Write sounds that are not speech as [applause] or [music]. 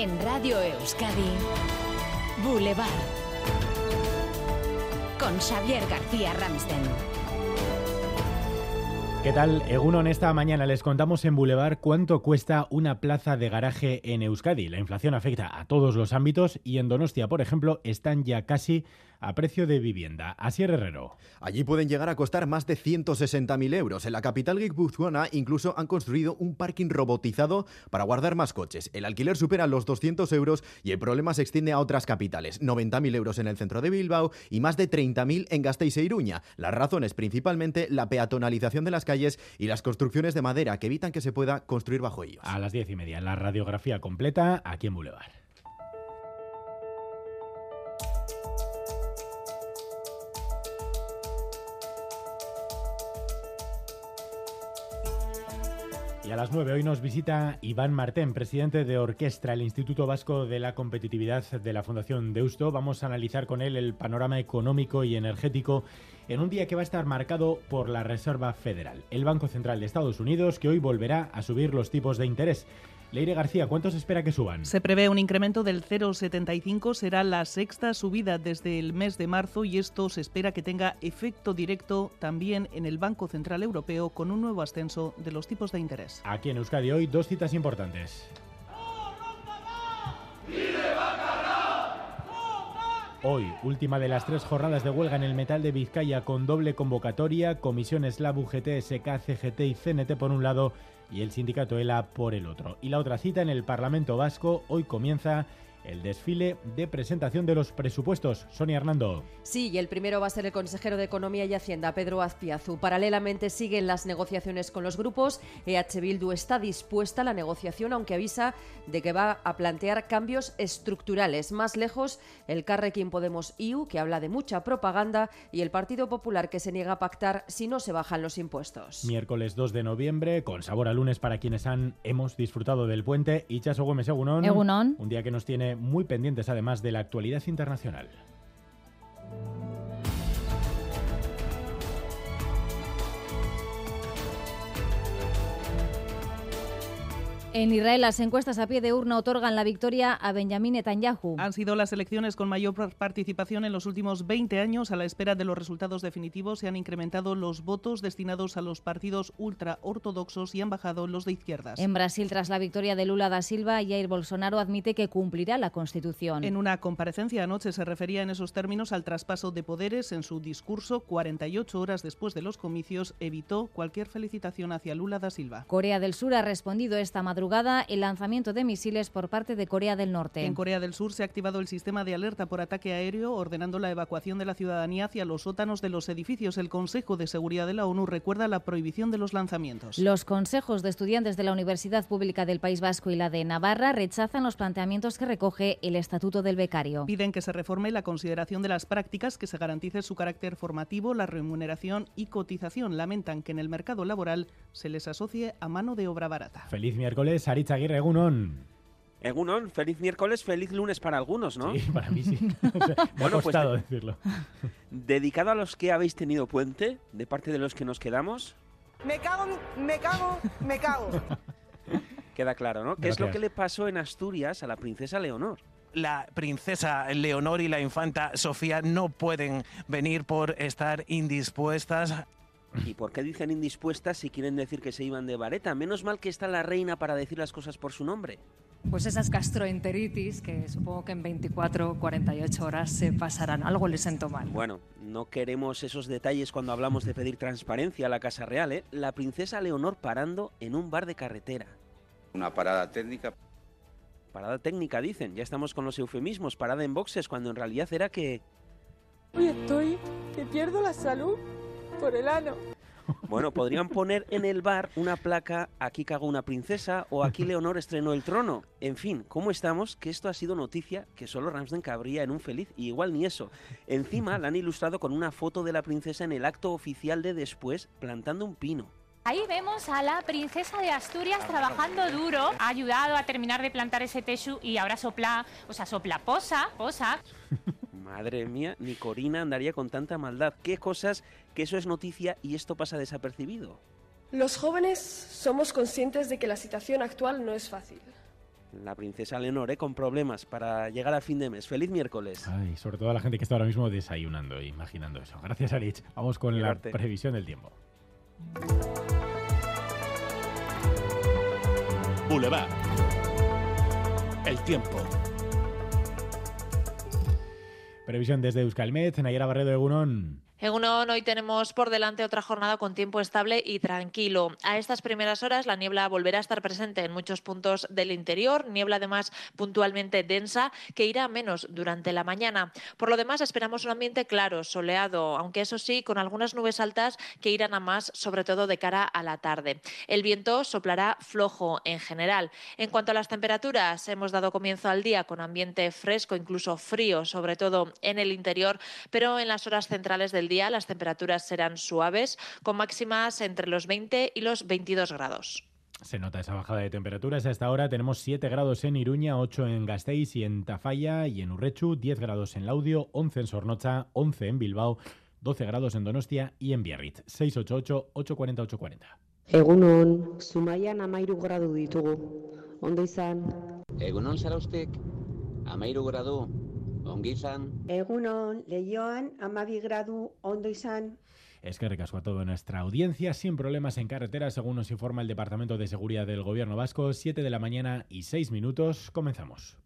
En Radio Euskadi, Boulevard. Con Xavier García Ramsten. ¿Qué tal? Egunon, esta mañana les contamos en Boulevard cuánto cuesta una plaza de garaje en Euskadi. La inflación afecta a todos los ámbitos y en Donostia, por ejemplo, están ya casi a precio de vivienda. Así Herrero. Allí pueden llegar a costar más de 160.000 euros. En la capital guipuzcoana incluso han construido un parking robotizado para guardar más coches. El alquiler supera los 200 euros y el problema se extiende a otras capitales. 90.000 euros en el centro de Bilbao y más de 30.000 en Gasteiz e Iruña. Las razones principalmente la peatonalización de las calles y las construcciones de madera que evitan que se pueda construir bajo ellos. A las diez y media, la radiografía completa aquí en Boulevard. A las 9 hoy nos visita Iván Martén, presidente de Orquestra, el Instituto Vasco de la Competitividad de la Fundación Deusto. Vamos a analizar con él el panorama económico y energético en un día que va a estar marcado por la Reserva Federal, el Banco Central de Estados Unidos, que hoy volverá a subir los tipos de interés. Leire García, ¿cuánto se espera que suban? Se prevé un incremento del 0,75, será la sexta subida desde el mes de marzo y esto se espera que tenga efecto directo también en el Banco Central Europeo con un nuevo ascenso de los tipos de interés. Aquí en Euskadi hoy dos citas importantes. Hoy, última de las tres jornadas de huelga en el metal de Vizcaya con doble convocatoria, comisiones LAB, UGT, SK, CGT y CNT por un lado y el sindicato ELA por el otro. Y la otra cita en el Parlamento Vasco hoy comienza el desfile de presentación de los presupuestos. Sonia Hernando. Sí, y el primero va a ser el consejero de Economía y Hacienda, Pedro Azpiazu. Paralelamente siguen las negociaciones con los grupos. EH Bildu está dispuesta a la negociación, aunque avisa de que va a plantear cambios estructurales. Más lejos, el Carrequín Podemos IU, que habla de mucha propaganda, y el Partido Popular, que se niega a pactar si no se bajan los impuestos. Miércoles 2 de noviembre, con sabor a lunes para quienes han hemos disfrutado del puente. Y Chaso Gómez Egunon. Egunon. Un día que nos tiene muy pendientes además de la actualidad internacional. En Israel, las encuestas a pie de urna otorgan la victoria a Benjamin Netanyahu. Han sido las elecciones con mayor participación en los últimos 20 años. A la espera de los resultados definitivos, se han incrementado los votos destinados a los partidos ultraortodoxos y han bajado los de izquierdas. En Brasil, tras la victoria de Lula da Silva, Jair Bolsonaro admite que cumplirá la Constitución. En una comparecencia anoche se refería en esos términos al traspaso de poderes. En su discurso, 48 horas después de los comicios, evitó cualquier felicitación hacia Lula da Silva. Corea del Sur ha respondido esta madrugada el lanzamiento de misiles por parte de Corea del Norte. En Corea del Sur se ha activado el sistema de alerta por ataque aéreo, ordenando la evacuación de la ciudadanía hacia los sótanos de los edificios. El Consejo de Seguridad de la ONU recuerda la prohibición de los lanzamientos. Los consejos de estudiantes de la Universidad Pública del País Vasco y la de Navarra rechazan los planteamientos que recoge el Estatuto del Becario. Piden que se reforme la consideración de las prácticas, que se garantice su carácter formativo, la remuneración y cotización. Lamentan que en el mercado laboral se les asocie a mano de obra barata. Feliz miércoles. Aritz Aguirre, Egunon. Egunon, feliz miércoles, feliz lunes para algunos, ¿no? Sí, para mí sí. [laughs] [laughs] O sea, me Bueno, ha pues costado te- decirlo. [laughs] Dedicado a los que habéis tenido puente, de parte de los que nos quedamos, Me cago, me cago, me cago. queda claro, ¿no? ¿Qué es lo que le pasó en Asturias a la princesa Leonor? la princesa Leonor y la infanta Sofía no pueden venir por estar indispuestas. ¿Y por qué dicen indispuestas si quieren decir que se iban de vareta? Menos mal que está la reina para decir las cosas por su nombre. Pues esas gastroenteritis que supongo que en 24, 48 horas se pasarán. Algo les sentó mal. Bueno, no queremos esos detalles cuando hablamos de pedir transparencia a la Casa Real, ¿eh? La princesa Leonor parando en un bar de carretera. Una parada técnica. Parada técnica, dicen. Ya estamos con los eufemismos. Parada en boxes, cuando en realidad era que... Hoy estoy que pierdo la salud por el ano. Bueno, podrían poner en el bar una placa aquí cagó una princesa o aquí Leonor estrenó el trono. En fin, ¿cómo estamos? Que esto ha sido noticia que solo Ramsden cabría en un feliz y igual ni eso. Encima la han ilustrado con una foto de la princesa en el acto oficial de después plantando un pino. Ahí vemos a la princesa de Asturias trabajando duro. Ha ayudado a terminar de plantar ese teshu y ahora sopla, o sea, sopla posa, posa. [laughs] Madre mía, ni Corina andaría con tanta maldad. ¿Qué cosas que eso es noticia y esto pasa desapercibido? Los jóvenes somos conscientes de que la situación actual no es fácil. la princesa Leonor, ¿eh? con problemas para llegar a fin de mes. Feliz miércoles. Ay, sobre todo a la gente que está ahora mismo desayunando e imaginando eso. Gracias, Arich. Vamos con la previsión del tiempo. Boulevard. El tiempo. Previsión desde Euskalmet, Nayara Barredo de Gunón. En UNON hoy tenemos por delante otra jornada con tiempo estable y tranquilo. A estas primeras horas la niebla volverá a estar presente en muchos puntos del interior, niebla además puntualmente densa que irá menos durante la mañana. Por lo demás esperamos un ambiente claro, soleado, aunque eso sí con algunas nubes altas que irán a más, sobre todo de cara a la tarde. El viento soplará flojo en general. En cuanto a las temperaturas, hemos dado comienzo al día con ambiente fresco, incluso frío, sobre todo en el interior, pero en las horas centrales del día las temperaturas serán suaves, con máximas entre los 20 y los 22 grados. Se nota esa bajada de temperaturas. Hasta ahora tenemos 7 grados en Iruña, 8 en Gasteiz y en Tafalla y en Urrechu, 10 grados en Laudio, 11 en Sornocha, 11 en Bilbao, 12 grados en Donostia y en Biarritz. 688-840-840. Egunon, Zumaian amairu gradu ditugu. Ondo izan? Egunon zaraustek, amairu gradu. Ongi Egunon, Leioan, amabi gradu, ondo izan. Es que recasco a toda nuestra audiencia sin problemas en carretera, según nos informa el Departamento de Seguridad del Gobierno Vasco. 7 de la mañana y 6 minutos. Comenzamos.